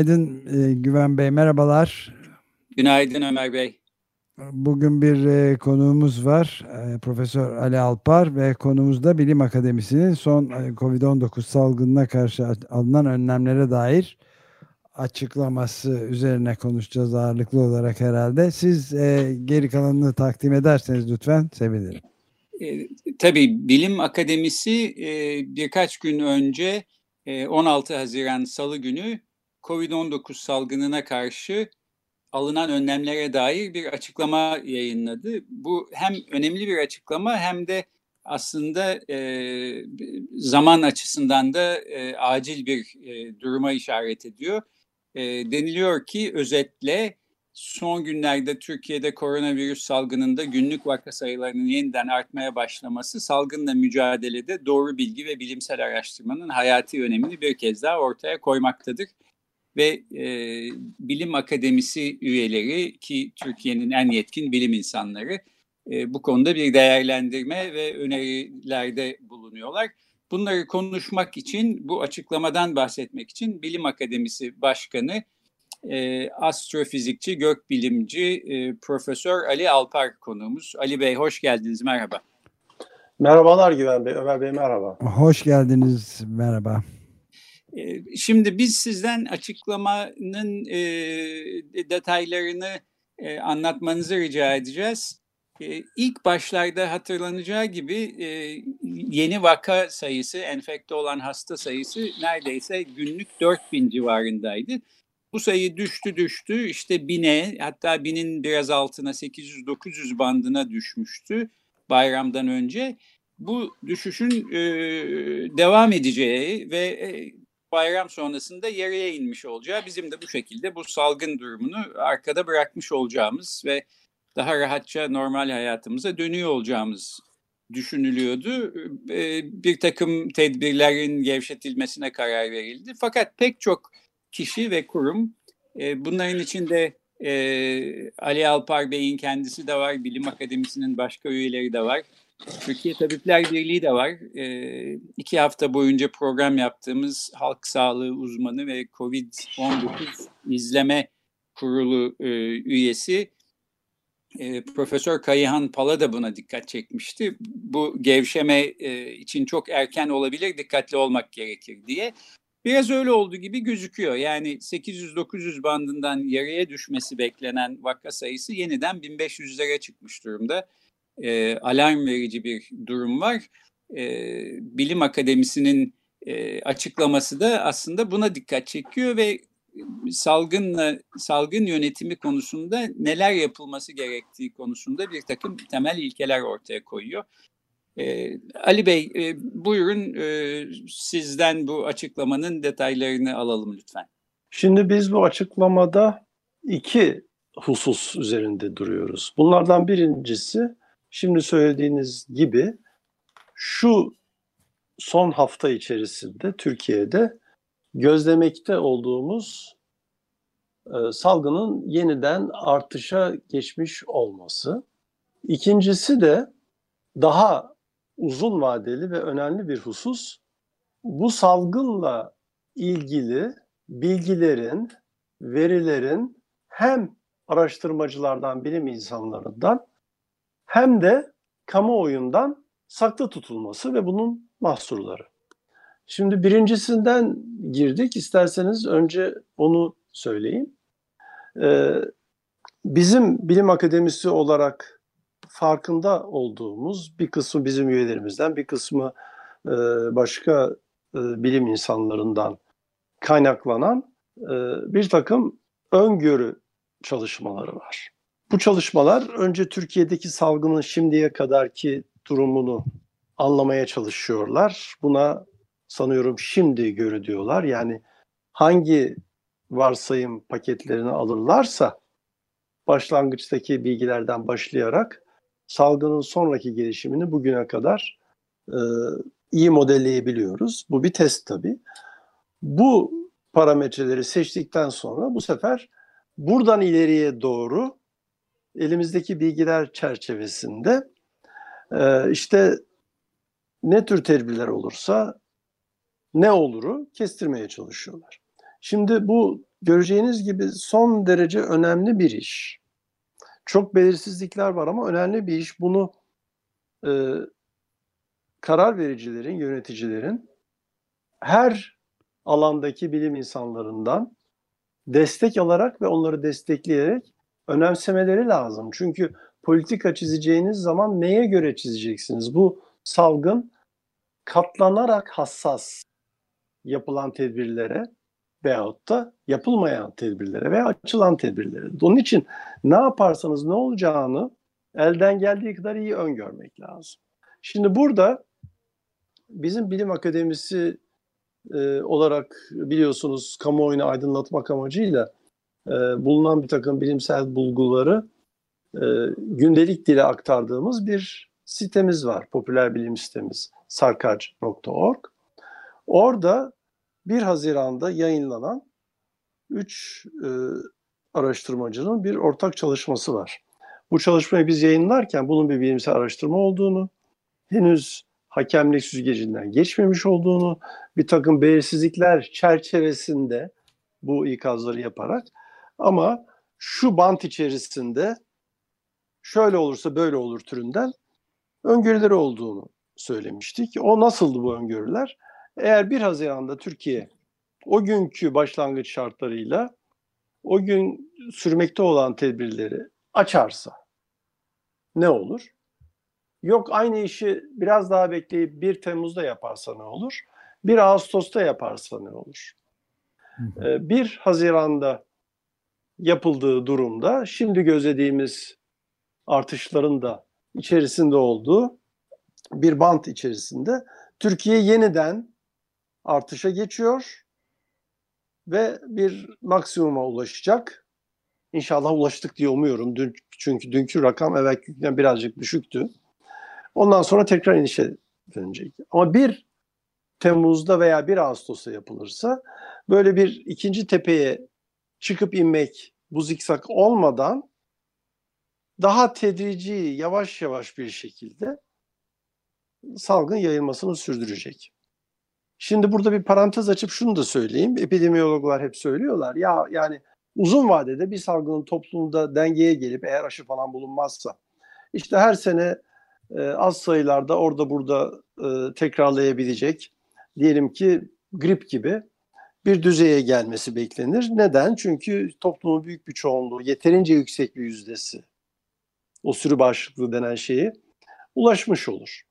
Günaydın e, Güven Bey, merhabalar. Günaydın Ömer Bey. Bugün bir e, konuğumuz var, e, Profesör Ali Alpar ve konumuz da Bilim Akademisi'nin son e, COVID-19 salgınına karşı alınan önlemlere dair açıklaması üzerine konuşacağız ağırlıklı olarak herhalde. Siz e, geri kalanını takdim ederseniz lütfen sevinirim. E, tabii Bilim Akademisi e, birkaç gün önce 16 Haziran Salı günü COVID-19 salgınına karşı alınan önlemlere dair bir açıklama yayınladı. Bu hem önemli bir açıklama hem de aslında e, zaman açısından da e, acil bir e, duruma işaret ediyor. E, deniliyor ki özetle son günlerde Türkiye'de koronavirüs salgınında günlük vaka sayılarının yeniden artmaya başlaması salgınla mücadelede doğru bilgi ve bilimsel araştırmanın hayati önemini bir kez daha ortaya koymaktadır. Ve e, bilim akademisi üyeleri ki Türkiye'nin en yetkin bilim insanları e, bu konuda bir değerlendirme ve önerilerde bulunuyorlar. Bunları konuşmak için, bu açıklamadan bahsetmek için Bilim Akademisi Başkanı e, astrofizikçi, gökbilimci e, Profesör Ali Alpar konuğumuz. Ali Bey hoş geldiniz, merhaba. Merhabalar Güven Bey, Ömer Bey merhaba. Hoş geldiniz, merhaba. E, şimdi biz sizden açıklamanın e, detaylarını e, anlatmanızı rica edeceğiz. E, ilk başlarda hatırlanacağı gibi e, yeni vaka sayısı, enfekte olan hasta sayısı neredeyse günlük 4000 civarındaydı. Bu sayı düştü düştü işte bine hatta binin biraz altına 800-900 bandına düşmüştü bayramdan önce. Bu düşüşün e, devam edeceği ve e, bayram sonrasında yarıya inmiş olacağı bizim de bu şekilde bu salgın durumunu arkada bırakmış olacağımız ve daha rahatça normal hayatımıza dönüyor olacağımız düşünülüyordu. E, bir takım tedbirlerin gevşetilmesine karar verildi. Fakat pek çok kişi ve kurum. E, bunların içinde e, Ali Alpar Bey'in kendisi de var, Bilim Akademisi'nin başka üyeleri de var. Türkiye Tabipler Birliği de var. E, iki hafta boyunca program yaptığımız halk sağlığı uzmanı ve COVID-19 izleme kurulu e, üyesi e, Profesör Kayıhan Pala da buna dikkat çekmişti. Bu gevşeme e, için çok erken olabilir, dikkatli olmak gerekir diye. Biraz öyle olduğu gibi gözüküyor. Yani 800-900 bandından yarıya düşmesi beklenen vaka sayısı yeniden 1500'lere çıkmış durumda. E, alarm verici bir durum var. E, Bilim Akademisi'nin e, açıklaması da aslında buna dikkat çekiyor ve salgınla salgın yönetimi konusunda neler yapılması gerektiği konusunda bir takım temel ilkeler ortaya koyuyor. Ee, Ali Bey e, buyurun e, sizden bu açıklamanın detaylarını alalım lütfen. Şimdi biz bu açıklamada iki husus üzerinde duruyoruz. Bunlardan birincisi şimdi söylediğiniz gibi şu son hafta içerisinde Türkiye'de gözlemekte olduğumuz e, salgının yeniden artışa geçmiş olması. İkincisi de daha uzun vadeli ve önemli bir husus. Bu salgınla ilgili bilgilerin, verilerin hem araştırmacılardan, bilim insanlarından hem de kamuoyundan saklı tutulması ve bunun mahsurları. Şimdi birincisinden girdik. İsterseniz önce onu söyleyeyim. Ee, bizim bilim akademisi olarak farkında olduğumuz bir kısmı bizim üyelerimizden, bir kısmı e, başka e, bilim insanlarından kaynaklanan e, bir takım öngörü çalışmaları var. Bu çalışmalar önce Türkiye'deki salgının şimdiye kadarki durumunu anlamaya çalışıyorlar. Buna sanıyorum şimdi görü diyorlar. Yani hangi varsayım paketlerini alırlarsa başlangıçtaki bilgilerden başlayarak salgının sonraki gelişimini bugüne kadar e, iyi modelleyebiliyoruz. Bu bir test tabii. Bu parametreleri seçtikten sonra bu sefer buradan ileriye doğru elimizdeki bilgiler çerçevesinde e, işte ne tür tedbirler olursa ne oluru kestirmeye çalışıyorlar. Şimdi bu göreceğiniz gibi son derece önemli bir iş. Çok belirsizlikler var ama önemli bir iş. Bunu e, karar vericilerin, yöneticilerin her alandaki bilim insanlarından destek alarak ve onları destekleyerek önemsemeleri lazım. Çünkü politika çizeceğiniz zaman neye göre çizeceksiniz? Bu salgın katlanarak hassas yapılan tedbirlere veyahut da yapılmayan tedbirlere veya açılan tedbirlere. Onun için ne yaparsanız ne olacağını elden geldiği kadar iyi öngörmek lazım. Şimdi burada bizim bilim akademisi e, olarak biliyorsunuz kamuoyunu aydınlatmak amacıyla e, bulunan bir takım bilimsel bulguları e, gündelik dile aktardığımız bir sitemiz var. Popüler bilim sitemiz sarkac.org. Orada 1 Haziran'da yayınlanan 3 e, araştırmacının bir ortak çalışması var. Bu çalışmayı biz yayınlarken bunun bir bilimsel araştırma olduğunu, henüz hakemlik süzgecinden geçmemiş olduğunu, bir takım belirsizlikler çerçevesinde bu ikazları yaparak ama şu bant içerisinde şöyle olursa böyle olur türünden öngörüleri olduğunu söylemiştik. O nasıldı bu öngörüler? Eğer 1 Haziran'da Türkiye o günkü başlangıç şartlarıyla o gün sürmekte olan tedbirleri açarsa ne olur? Yok aynı işi biraz daha bekleyip 1 Temmuz'da yaparsa ne olur? 1 Ağustos'ta yaparsa ne olur? 1 ee, Haziran'da yapıldığı durumda şimdi gözlediğimiz artışların da içerisinde olduğu bir bant içerisinde Türkiye yeniden artışa geçiyor ve bir maksimuma ulaşacak. İnşallah ulaştık diye umuyorum. Dün, çünkü dünkü rakam evvelkinden birazcık düşüktü. Ondan sonra tekrar inişe dönecek. Ama bir Temmuz'da veya 1 Ağustos'ta yapılırsa böyle bir ikinci tepeye çıkıp inmek bu zikzak olmadan daha tedrici, yavaş yavaş bir şekilde salgın yayılmasını sürdürecek. Şimdi burada bir parantez açıp şunu da söyleyeyim. Epidemiyologlar hep söylüyorlar. Ya yani uzun vadede bir salgının toplumda dengeye gelip eğer aşı falan bulunmazsa işte her sene e, az sayılarda orada burada e, tekrarlayabilecek diyelim ki grip gibi bir düzeye gelmesi beklenir. Neden? Çünkü toplumun büyük bir çoğunluğu yeterince yüksek bir yüzdesi o sürü bağışıklığı denen şeyi ulaşmış olur.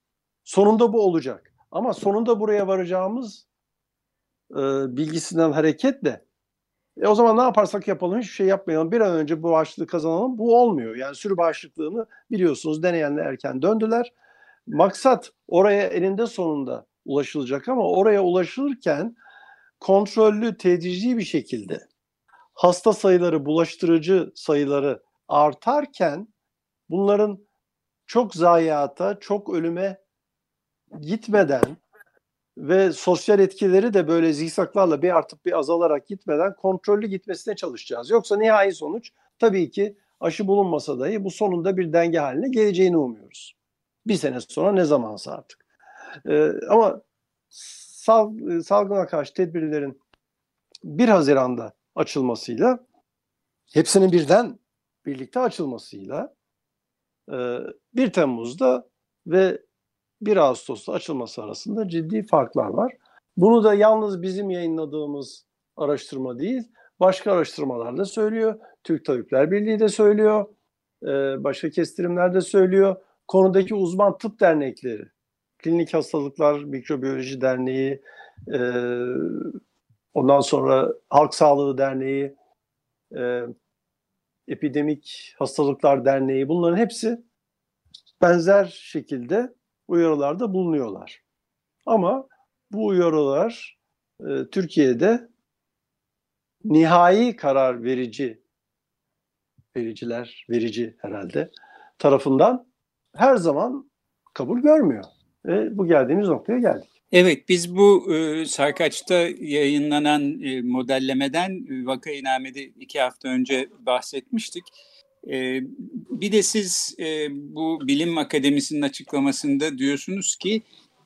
Sonunda bu olacak. Ama sonunda buraya varacağımız e, bilgisinden hareketle e o zaman ne yaparsak yapalım hiçbir şey yapmayalım. Bir an önce bu bağışıklığı kazanalım. Bu olmuyor. Yani sürü bağışıklığını biliyorsunuz deneyenler erken döndüler. Maksat oraya eninde sonunda ulaşılacak ama oraya ulaşılırken kontrollü, tedrici bir şekilde hasta sayıları, bulaştırıcı sayıları artarken bunların çok zayiata, çok ölüme gitmeden ve sosyal etkileri de böyle zikzaklarla bir artıp bir azalarak gitmeden kontrollü gitmesine çalışacağız. Yoksa nihai sonuç tabii ki aşı bulunmasa dahi bu sonunda bir denge haline geleceğini umuyoruz. Bir sene sonra ne zamansa artık. Ee, ama sal, salgına karşı tedbirlerin 1 Haziran'da açılmasıyla hepsinin birden birlikte açılmasıyla 1 e, Temmuz'da ve 1 Ağustos'ta açılması arasında ciddi farklar var. Bunu da yalnız bizim yayınladığımız araştırma değil, başka araştırmalar da söylüyor. Türk Tabipler Birliği de söylüyor. E, başka kestirimler de söylüyor. Konudaki uzman tıp dernekleri, Klinik Hastalıklar Mikrobiyoloji Derneği, e, ondan sonra Halk Sağlığı Derneği, Epidemik Hastalıklar Derneği bunların hepsi benzer şekilde uyarılarda bulunuyorlar. Ama bu uyarılar e, Türkiye'de nihai karar verici vericiler, verici herhalde tarafından her zaman kabul görmüyor. Ve bu geldiğimiz noktaya geldik. Evet, biz bu e, Sarkaç'ta yayınlanan e, modellemeden e, vaka-inamede iki hafta önce bahsetmiştik. E, bir de siz e, bu bilim akademisinin açıklamasında diyorsunuz ki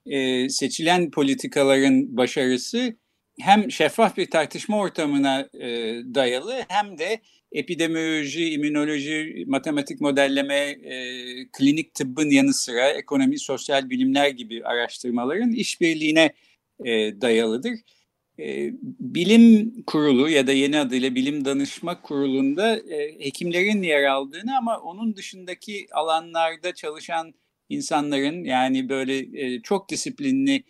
e, seçilen politikaların başarısı hem şeffaf bir tartışma ortamına e, dayalı hem de epidemioloji, immünoloji, matematik modelleme, e, klinik tıbbın yanı sıra ekonomi, sosyal bilimler gibi araştırmaların işbirliğine e, dayalıdır. E, bilim kurulu ya da yeni adıyla bilim danışma kurulunda e, hekimlerin yer aldığını ama onun dışındaki alanlarda çalışan insanların yani böyle e, çok disiplinli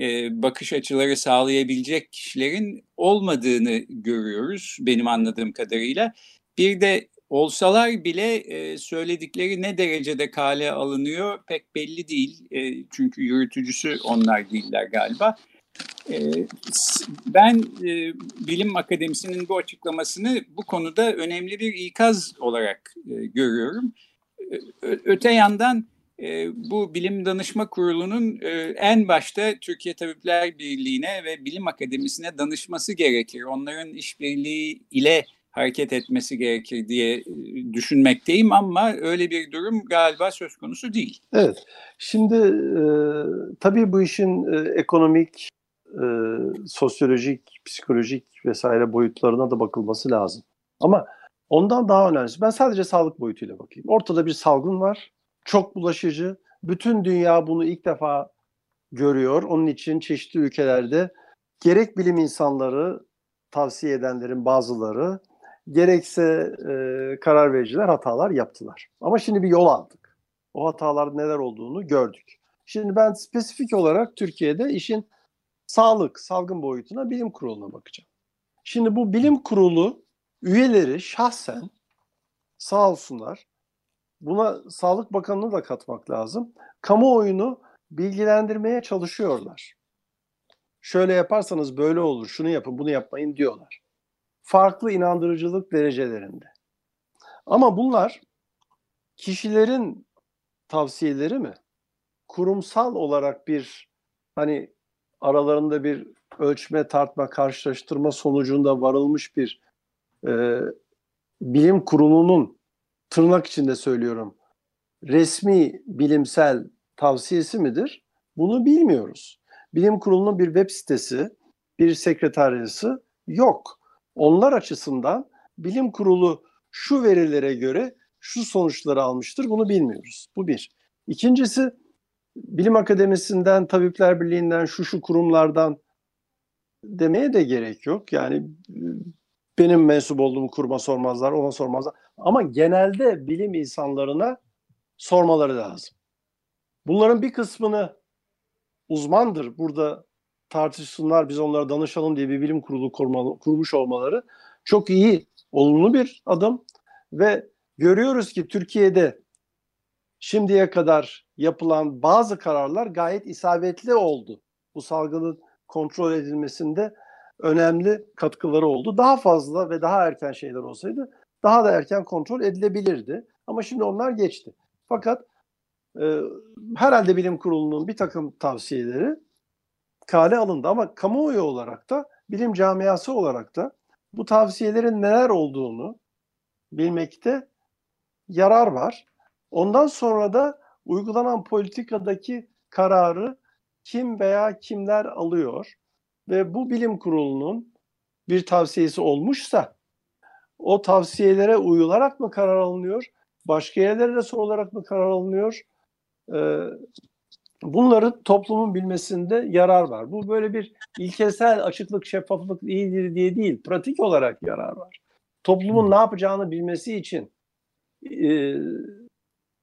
e, bakış açıları sağlayabilecek kişilerin olmadığını görüyoruz benim anladığım kadarıyla. Bir de olsalar bile e, söyledikleri ne derecede kale alınıyor pek belli değil. E, çünkü yürütücüsü onlar değiller galiba. E, ben e, Bilim Akademisi'nin bu açıklamasını bu konuda önemli bir ikaz olarak e, görüyorum. Öte yandan e, bu Bilim Danışma Kurulu'nun e, en başta Türkiye Tabipler Birliği'ne ve Bilim Akademisi'ne danışması gerekir. Onların işbirliği ile hareket etmesi gerekir diye e, düşünmekteyim ama öyle bir durum galiba söz konusu değil. Evet. Şimdi e, tabii bu işin e, ekonomik, e, sosyolojik, psikolojik vesaire boyutlarına da bakılması lazım. Ama ondan daha önemlisi ben sadece sağlık boyutuyla bakayım. Ortada bir salgın var. Çok bulaşıcı. Bütün dünya bunu ilk defa görüyor. Onun için çeşitli ülkelerde gerek bilim insanları, tavsiye edenlerin bazıları gerekse e, karar vericiler hatalar yaptılar. Ama şimdi bir yol aldık. O hatalar neler olduğunu gördük. Şimdi ben spesifik olarak Türkiye'de işin sağlık, salgın boyutuna bilim kuruluna bakacağım. Şimdi bu bilim kurulu üyeleri şahsen sağ olsunlar. Buna Sağlık Bakanı'nı da katmak lazım. Kamuoyunu bilgilendirmeye çalışıyorlar. Şöyle yaparsanız böyle olur, şunu yapın, bunu yapmayın diyorlar. Farklı inandırıcılık derecelerinde. Ama bunlar kişilerin tavsiyeleri mi? Kurumsal olarak bir hani aralarında bir ölçme, tartma, karşılaştırma sonucunda varılmış bir e, bilim kurulunun tırnak içinde söylüyorum resmi bilimsel tavsiyesi midir? Bunu bilmiyoruz. Bilim kurulunun bir web sitesi, bir sekreteryası yok. Onlar açısından bilim kurulu şu verilere göre şu sonuçları almıştır bunu bilmiyoruz. Bu bir. İkincisi bilim akademisinden, tabipler birliğinden, şu şu kurumlardan demeye de gerek yok. Yani benim mensup olduğum kuruma sormazlar, ona sormazlar. Ama genelde bilim insanlarına sormaları lazım. Bunların bir kısmını uzmandır. Burada tartışsınlar, biz onlara danışalım diye bir bilim kurulu kurmalı, kurmuş olmaları çok iyi, olumlu bir adım ve görüyoruz ki Türkiye'de şimdiye kadar yapılan bazı kararlar gayet isabetli oldu. Bu salgının kontrol edilmesinde önemli katkıları oldu. Daha fazla ve daha erken şeyler olsaydı daha da erken kontrol edilebilirdi. Ama şimdi onlar geçti. Fakat e, herhalde bilim kurulunun bir takım tavsiyeleri kale alındı. Ama kamuoyu olarak da bilim camiası olarak da bu tavsiyelerin neler olduğunu bilmekte yarar var. Ondan sonra da uygulanan politikadaki kararı kim veya kimler alıyor ve bu bilim kurulunun bir tavsiyesi olmuşsa o tavsiyelere uyularak mı karar alınıyor? Başka yerlere de sorularak mı karar alınıyor? Ee, bunları toplumun bilmesinde yarar var. Bu böyle bir ilkesel açıklık, şeffaflık iyidir diye değil, pratik olarak yarar var. Toplumun ne yapacağını bilmesi için e,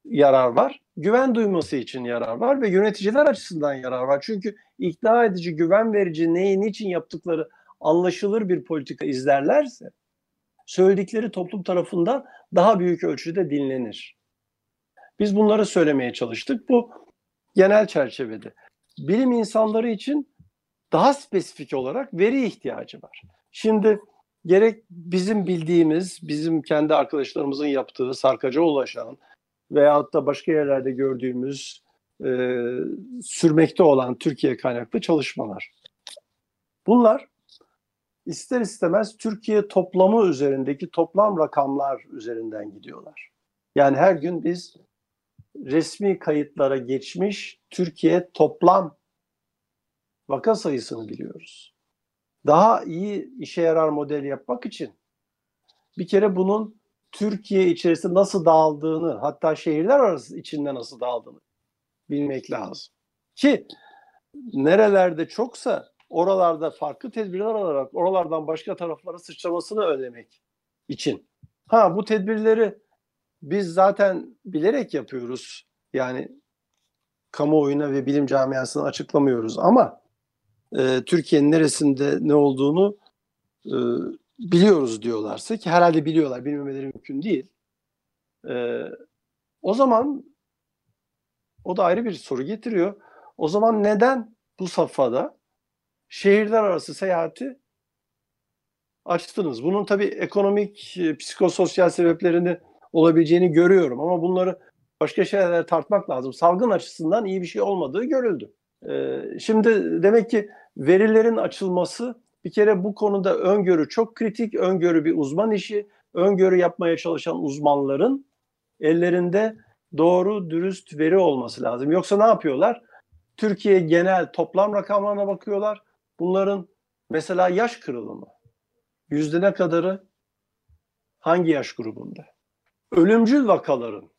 yarar var. Güven duyması için yarar var ve yöneticiler açısından yarar var. Çünkü ikna edici, güven verici, neyi niçin yaptıkları anlaşılır bir politika izlerlerse söyledikleri toplum tarafından daha büyük ölçüde dinlenir. Biz bunları söylemeye çalıştık. Bu genel çerçevede. Bilim insanları için daha spesifik olarak veri ihtiyacı var. Şimdi gerek bizim bildiğimiz, bizim kendi arkadaşlarımızın yaptığı sarkaca ulaşan veyahut da başka yerlerde gördüğümüz e, sürmekte olan Türkiye kaynaklı çalışmalar. Bunlar ister istemez Türkiye toplamı üzerindeki toplam rakamlar üzerinden gidiyorlar. Yani her gün biz resmi kayıtlara geçmiş Türkiye toplam vaka sayısını biliyoruz. Daha iyi işe yarar model yapmak için bir kere bunun Türkiye içerisinde nasıl dağıldığını hatta şehirler arası içinde nasıl dağıldığını bilmek lazım. Ki nerelerde çoksa oralarda farklı tedbirler alarak oralardan başka taraflara sıçramasını önlemek için. Ha bu tedbirleri biz zaten bilerek yapıyoruz. Yani kamuoyuna ve bilim camiasına açıklamıyoruz ama e, Türkiye'nin neresinde ne olduğunu e, biliyoruz diyorlarsa ki herhalde biliyorlar, bilmemeleri mümkün değil. E, o zaman o da ayrı bir soru getiriyor. O zaman neden bu safhada şehirler arası seyahati açtınız? Bunun tabii ekonomik, e, psikososyal sebeplerini olabileceğini görüyorum ama bunları başka şeylerle tartmak lazım. Salgın açısından iyi bir şey olmadığı görüldü. Ee, şimdi demek ki verilerin açılması bir kere bu konuda öngörü çok kritik. Öngörü bir uzman işi. Öngörü yapmaya çalışan uzmanların ellerinde doğru, dürüst veri olması lazım. Yoksa ne yapıyorlar? Türkiye genel toplam rakamlarına bakıyorlar. Bunların mesela yaş kırılımı. Yüzde ne kadarı hangi yaş grubunda? Ölümcül vakaların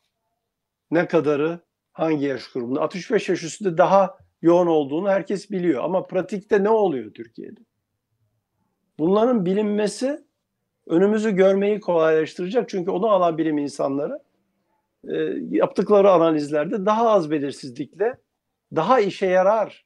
ne kadarı hangi yaş grubunda? 65 yaş üstünde daha yoğun olduğunu herkes biliyor. Ama pratikte ne oluyor Türkiye'de? Bunların bilinmesi önümüzü görmeyi kolaylaştıracak. Çünkü onu alan bilim insanları e, yaptıkları analizlerde daha az belirsizlikle daha işe yarar,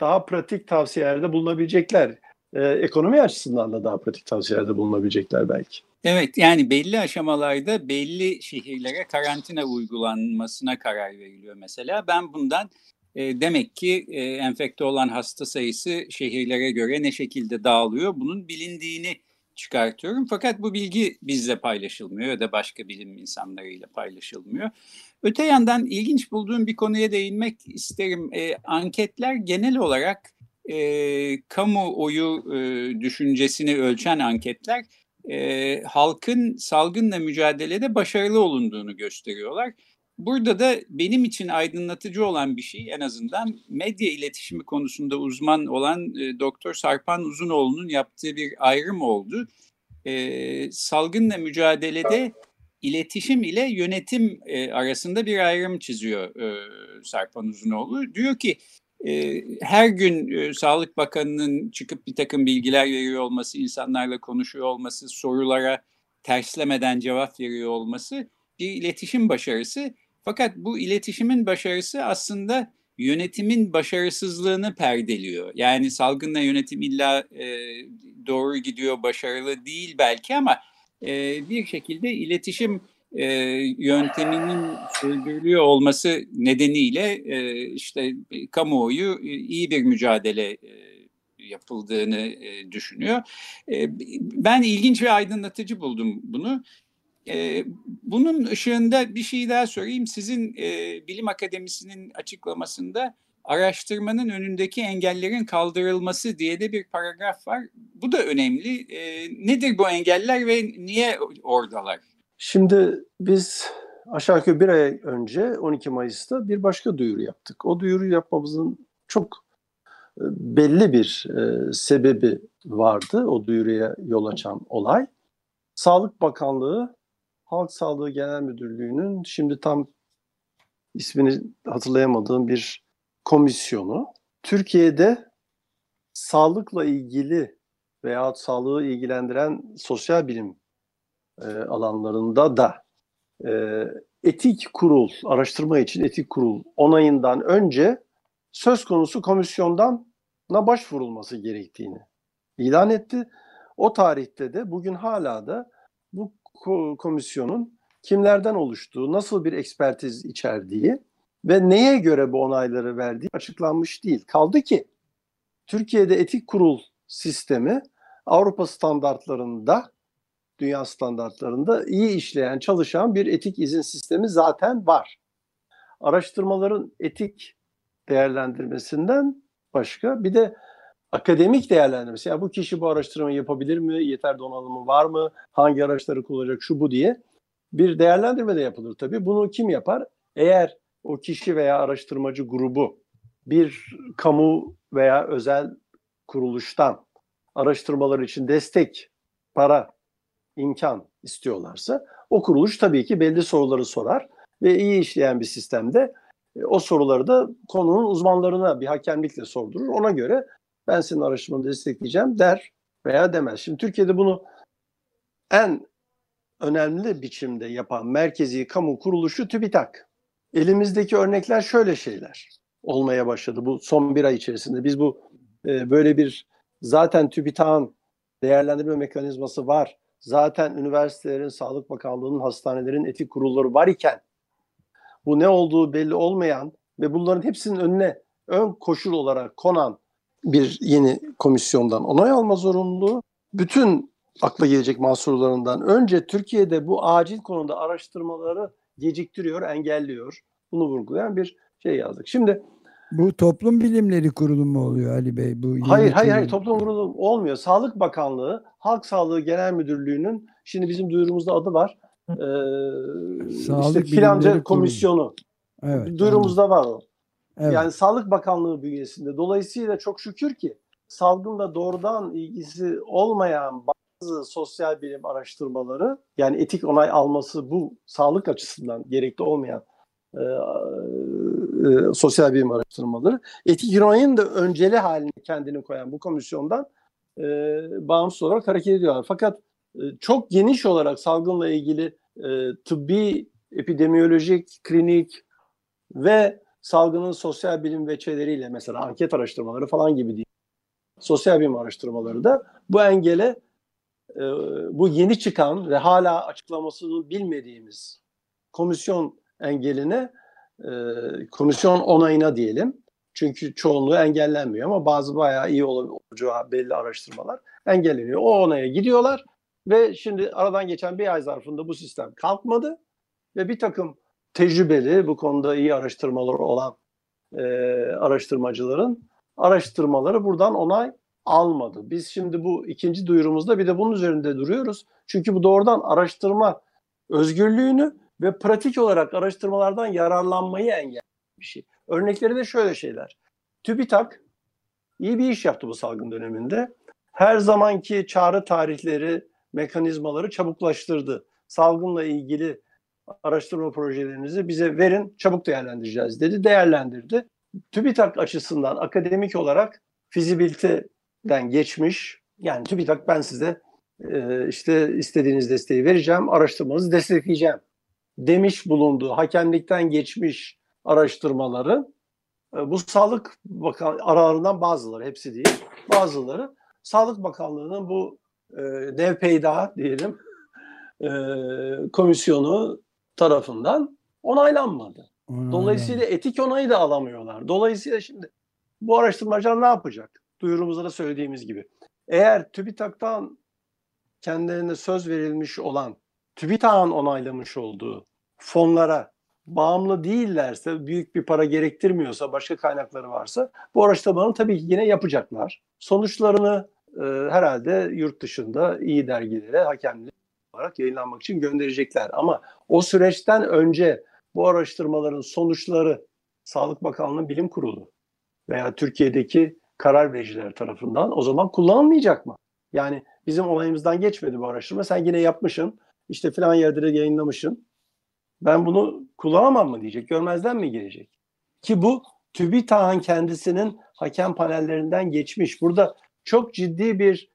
daha pratik tavsiyelerde bulunabilecekler. E, ekonomi açısından da daha pratik tavsiyelerde bulunabilecekler belki. Evet yani belli aşamalarda belli şehirlere karantina uygulanmasına karar veriliyor mesela. Ben bundan e, demek ki e, enfekte olan hasta sayısı şehirlere göre ne şekilde dağılıyor bunun bilindiğini çıkartıyorum. Fakat bu bilgi bizle paylaşılmıyor ya da başka bilim insanlarıyla paylaşılmıyor. Öte yandan ilginç bulduğum bir konuya değinmek isterim. E, anketler genel olarak e, kamuoyu e, düşüncesini ölçen anketler e, halkın salgınla mücadelede başarılı olunduğunu gösteriyorlar. Burada da benim için aydınlatıcı olan bir şey en azından medya iletişimi konusunda uzman olan e, Doktor Sarpan Uzunoğlu'nun yaptığı bir ayrım oldu. E, salgınla mücadelede iletişim ile yönetim e, arasında bir ayrım çiziyor e, Sarpan Uzunoğlu. Diyor ki e, her gün e, Sağlık Bakanı'nın çıkıp bir takım bilgiler veriyor olması, insanlarla konuşuyor olması, sorulara terslemeden cevap veriyor olması bir iletişim başarısı. Fakat bu iletişimin başarısı aslında yönetimin başarısızlığını perdeliyor. Yani salgınla yönetim illa e, doğru gidiyor, başarılı değil belki ama bir şekilde iletişim e, yönteminin sürdürülüyor olması nedeniyle e, işte kamuoyu e, iyi bir mücadele e, yapıldığını e, düşünüyor. E, ben ilginç ve aydınlatıcı buldum bunu. E, bunun ışığında bir şey daha sorayım. Sizin e, Bilim Akademisi'nin açıklamasında araştırmanın önündeki engellerin kaldırılması diye de bir paragraf var. Bu da önemli. E, nedir bu engeller ve niye oradalar? Şimdi biz aşağı yukarı bir ay önce 12 Mayıs'ta bir başka duyuru yaptık. O duyuru yapmamızın çok e, belli bir e, sebebi vardı o duyuruya yol açan olay. Sağlık Bakanlığı Halk Sağlığı Genel Müdürlüğü'nün şimdi tam ismini hatırlayamadığım bir komisyonu Türkiye'de sağlıkla ilgili veya sağlığı ilgilendiren sosyal bilim e, alanlarında da e, etik kurul, araştırma için etik kurul onayından önce söz konusu komisyondan na başvurulması gerektiğini ilan etti. O tarihte de bugün hala da bu komisyonun kimlerden oluştuğu, nasıl bir ekspertiz içerdiği ve neye göre bu onayları verdiği açıklanmış değil. Kaldı ki Türkiye'de etik kurul sistemi Avrupa standartlarında, dünya standartlarında iyi işleyen, çalışan bir etik izin sistemi zaten var. Araştırmaların etik değerlendirmesinden başka bir de akademik değerlendirmesi. Yani bu kişi bu araştırmayı yapabilir mi? Yeter donanımı var mı? Hangi araçları kullanacak? Şu bu diye bir değerlendirme de yapılır tabii. Bunu kim yapar? Eğer o kişi veya araştırmacı grubu bir kamu veya özel kuruluştan araştırmalar için destek, para, imkan istiyorlarsa o kuruluş tabii ki belli soruları sorar ve iyi işleyen bir sistemde e, o soruları da konunun uzmanlarına bir hakemlikle sordurur. Ona göre ben senin araştırmanı destekleyeceğim der veya demez. Şimdi Türkiye'de bunu en önemli biçimde yapan merkezi kamu kuruluşu TÜBİTAK. Elimizdeki örnekler şöyle şeyler olmaya başladı bu son bir ay içerisinde. Biz bu e, böyle bir zaten TÜBİTAK'ın değerlendirme mekanizması var. Zaten üniversitelerin, Sağlık Bakanlığı'nın, hastanelerin etik kurulları var iken bu ne olduğu belli olmayan ve bunların hepsinin önüne ön koşul olarak konan bir yeni komisyondan onay alma zorunluluğu bütün akla gelecek mahsurlarından önce Türkiye'de bu acil konuda araştırmaları geciktiriyor, engelliyor. Bunu vurgulayan bir şey yazdık. Şimdi bu toplum bilimleri kurulu mu oluyor Ali Bey? Bu hayır hayır hayır toplum kurulu olmuyor. Sağlık Bakanlığı, Halk Sağlığı Genel Müdürlüğü'nün şimdi bizim duyurumuzda adı var. Ee, Sağlık işte filanca komisyonu. Evet, duyurumuzda anladım. var o. Evet. Yani Sağlık Bakanlığı bünyesinde. Dolayısıyla çok şükür ki salgınla doğrudan ilgisi olmayan bazı sosyal bilim araştırmaları yani etik onay alması bu sağlık açısından gerekli olmayan e, e, sosyal bilim araştırmaları etik onayın da önceli haline kendini koyan bu komisyondan e, bağımsız olarak hareket ediyorlar. Fakat e, çok geniş olarak salgınla ilgili e, tıbbi, epidemiyolojik, klinik ve salgının sosyal bilim veçeleriyle mesela anket araştırmaları falan gibi değil. Sosyal bilim araştırmaları da bu engele e, bu yeni çıkan ve hala açıklamasını bilmediğimiz komisyon engeline e, komisyon onayına diyelim. Çünkü çoğunluğu engellenmiyor ama bazı bayağı iyi olacağı belli araştırmalar engelleniyor. O onaya gidiyorlar ve şimdi aradan geçen bir ay zarfında bu sistem kalkmadı ve bir takım tecrübeli, bu konuda iyi araştırmaları olan e, araştırmacıların araştırmaları buradan onay almadı. Biz şimdi bu ikinci duyurumuzda bir de bunun üzerinde duruyoruz. Çünkü bu doğrudan araştırma özgürlüğünü ve pratik olarak araştırmalardan yararlanmayı engelleyen bir şey. Örnekleri de şöyle şeyler. TÜBİTAK iyi bir iş yaptı bu salgın döneminde. Her zamanki çağrı tarihleri, mekanizmaları çabuklaştırdı. Salgınla ilgili araştırma projelerinizi bize verin, çabuk değerlendireceğiz dedi. Değerlendirdi. TÜBİTAK açısından akademik olarak fizibiliteden geçmiş. Yani TÜBİTAK ben size e, işte istediğiniz desteği vereceğim, araştırmanızı destekleyeceğim demiş bulunduğu hakemlikten geçmiş araştırmaları e, bu Sağlık Bakan aralarından bazıları, hepsi değil, bazıları Sağlık Bakanlığı'nın bu e, dev peyda diyelim e, komisyonu tarafından onaylanmadı. Onaylanmadı. Dolayısıyla etik onayı da alamıyorlar. Dolayısıyla şimdi bu araştırmacılar ne yapacak? Duyurumuzda da söylediğimiz gibi. Eğer TÜBİTAK'tan kendilerine söz verilmiş olan, TÜBİTAK'ın onaylamış olduğu fonlara bağımlı değillerse, büyük bir para gerektirmiyorsa, başka kaynakları varsa bu araştırmalarını tabii ki yine yapacaklar. Sonuçlarını e, herhalde yurt dışında iyi dergilere, hakemli olarak yayınlanmak için gönderecekler. Ama o süreçten önce bu araştırmaların sonuçları Sağlık Bakanlığı Bilim Kurulu veya Türkiye'deki karar vericiler tarafından o zaman kullanılmayacak mı? Yani bizim olayımızdan geçmedi bu araştırma. Sen yine yapmışsın. İşte filan yerde de yayınlamışsın. Ben bunu kullanamam mı diyecek. Görmezden mi gelecek? Ki bu TÜBİTAK'ın kendisinin hakem panellerinden geçmiş. Burada çok ciddi bir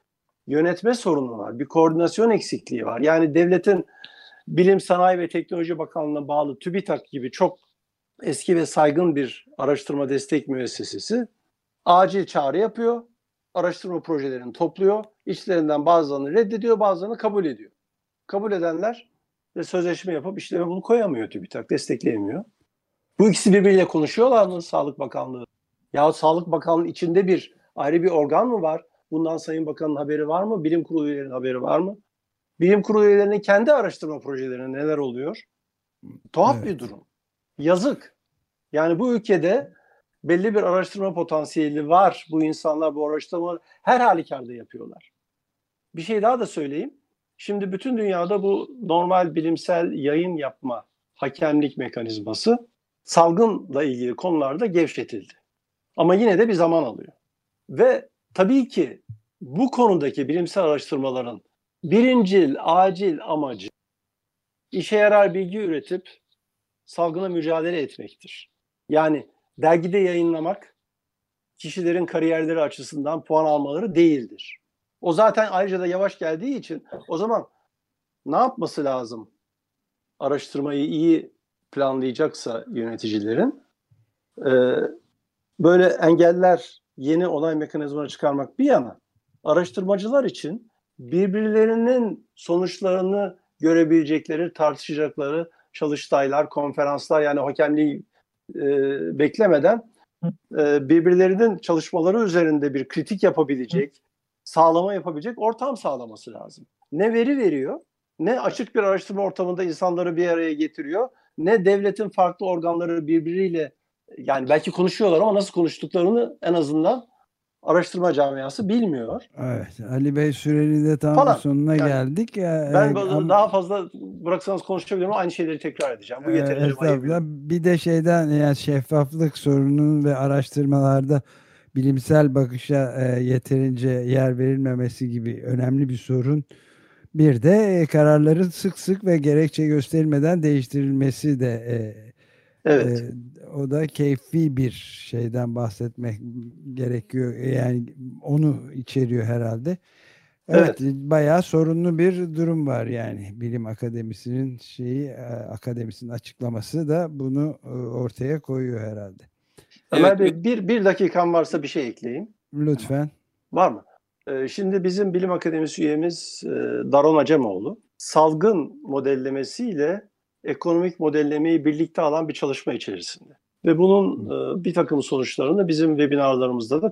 yönetme sorunu var. Bir koordinasyon eksikliği var. Yani devletin Bilim, Sanayi ve Teknoloji Bakanlığı'na bağlı TÜBİTAK gibi çok eski ve saygın bir araştırma destek müessesesi acil çağrı yapıyor. Araştırma projelerini topluyor. İçlerinden bazılarını reddediyor, bazılarını kabul ediyor. Kabul edenler ve sözleşme yapıp işleme bunu koyamıyor TÜBİTAK, destekleyemiyor. Bu ikisi birbiriyle konuşuyorlar mı Sağlık Bakanlığı? Yahut Sağlık Bakanlığı içinde bir ayrı bir organ mı var? Bundan Sayın Bakan'ın haberi var mı? Bilim kurulu üyelerinin haberi var mı? Bilim kurulu üyelerinin kendi araştırma projelerinde neler oluyor? Tuhaf evet. bir durum. Yazık. Yani bu ülkede belli bir araştırma potansiyeli var. Bu insanlar bu araştırma her halükarda yapıyorlar. Bir şey daha da söyleyeyim. Şimdi bütün dünyada bu normal bilimsel yayın yapma hakemlik mekanizması salgınla ilgili konularda gevşetildi. Ama yine de bir zaman alıyor. Ve tabii ki bu konudaki bilimsel araştırmaların birincil, acil amacı işe yarar bilgi üretip salgına mücadele etmektir. Yani dergide yayınlamak kişilerin kariyerleri açısından puan almaları değildir. O zaten ayrıca da yavaş geldiği için o zaman ne yapması lazım? Araştırmayı iyi planlayacaksa yöneticilerin e, böyle engeller, yeni olay mekanizmaları çıkarmak bir yana araştırmacılar için birbirlerinin sonuçlarını görebilecekleri, tartışacakları çalıştaylar, konferanslar yani hakemliği e, beklemeden e, birbirlerinin çalışmaları üzerinde bir kritik yapabilecek, sağlama yapabilecek ortam sağlaması lazım. Ne veri veriyor, ne açık bir araştırma ortamında insanları bir araya getiriyor, ne devletin farklı organları birbiriyle yani belki konuşuyorlar ama nasıl konuştuklarını en azından araştırma camiası bilmiyor. Evet. Ali Bey süreli de tam Falan. sonuna yani, geldik. Ben ee, daha fazla bıraksanız konuşabilirim ama aynı şeyleri tekrar edeceğim. Bu yeterli. Bir de şeyden yani şeffaflık sorununun ve araştırmalarda bilimsel bakışa e, yeterince yer verilmemesi gibi önemli bir sorun. Bir de e, kararların sık sık ve gerekçe gösterilmeden değiştirilmesi de e, evet. E, o da keyfi bir şeyden bahsetmek gerekiyor. Yani onu içeriyor herhalde. Evet, evet. bayağı sorunlu bir durum var yani. Bilim Akademisi'nin şeyi akademisinin açıklaması da bunu ortaya koyuyor herhalde. Ömer Bey bir, bir dakikam varsa bir şey ekleyeyim. Lütfen. Var mı? Ee, şimdi bizim Bilim Akademisi üyemiz e, Daron Acemoğlu salgın modellemesiyle ekonomik modellemeyi birlikte alan bir çalışma içerisinde. Ve bunun e, bir takım sonuçlarını bizim webinarlarımızda da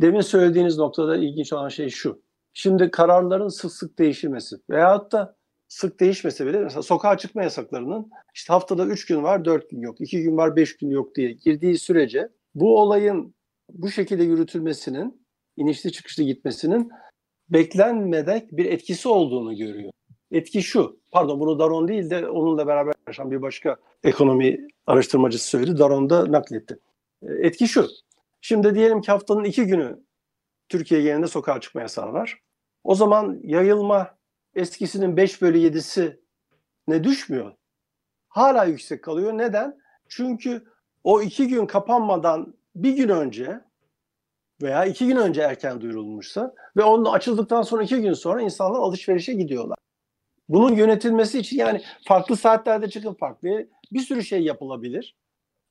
demin söylediğiniz noktada ilginç olan şey şu. Şimdi kararların sık sık değişilmesi veyahut da sık değişmese bile mesela sokağa çıkma yasaklarının işte haftada 3 gün var 4 gün yok, 2 gün var 5 gün yok diye girdiği sürece bu olayın bu şekilde yürütülmesinin inişli çıkışlı gitmesinin beklenmedik bir etkisi olduğunu görüyor. Etki şu, pardon bunu Daron değil de onunla beraber yaşayan bir başka ekonomi araştırmacısı söyledi. Daron da nakletti. E, etki şu, şimdi diyelim ki haftanın iki günü Türkiye genelinde sokağa çıkma yasağı var. O zaman yayılma eskisinin 5 bölü 7'si ne düşmüyor. Hala yüksek kalıyor. Neden? Çünkü o iki gün kapanmadan bir gün önce veya iki gün önce erken duyurulmuşsa ve onun açıldıktan sonra iki gün sonra insanlar alışverişe gidiyorlar. Bunun yönetilmesi için yani farklı saatlerde çıkın farklı bir sürü şey yapılabilir.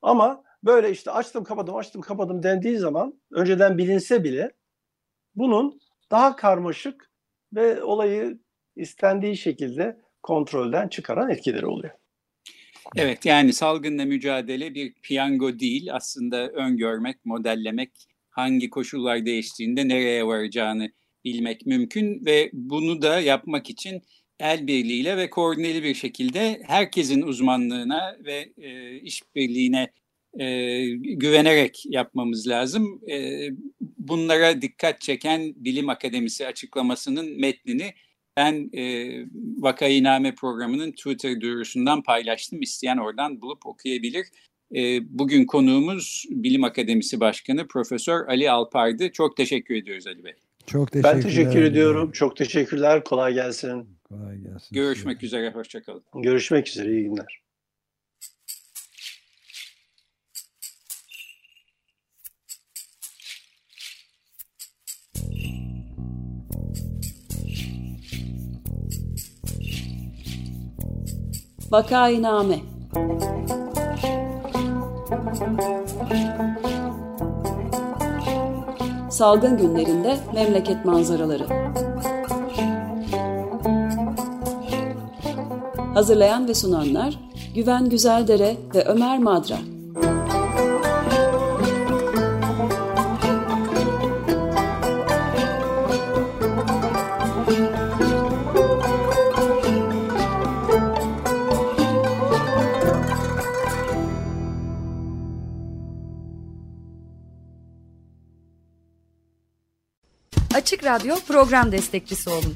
Ama böyle işte açtım kapadım açtım kapadım dendiği zaman önceden bilinse bile bunun daha karmaşık ve olayı istendiği şekilde kontrolden çıkaran etkileri oluyor. Evet yani salgınla mücadele bir piyango değil aslında öngörmek, modellemek, hangi koşullar değiştiğinde nereye varacağını bilmek mümkün ve bunu da yapmak için el birliğiyle ve koordineli bir şekilde herkesin uzmanlığına ve e, işbirliğine e, güvenerek yapmamız lazım. E, bunlara dikkat çeken Bilim Akademisi açıklamasının metnini ben e, Vakayiname programının Twitter duyurusundan paylaştım. İsteyen oradan bulup okuyabilir. E, bugün konuğumuz Bilim Akademisi Başkanı Profesör Ali Alpar'dı. Çok teşekkür ediyoruz Ali Bey. Çok teşekkür Ben teşekkür ediyorum. Çok teşekkürler. Kolay gelsin. Kolay gelsin. Görüşmek üzere. Hoşçakalın. Görüşmek üzere. İyi günler. Vakainame Salgın günlerinde memleket manzaraları Hazırlayan ve sunanlar Güven Güzeldere ve Ömer Madra. Açık Radyo program destekçisi olun.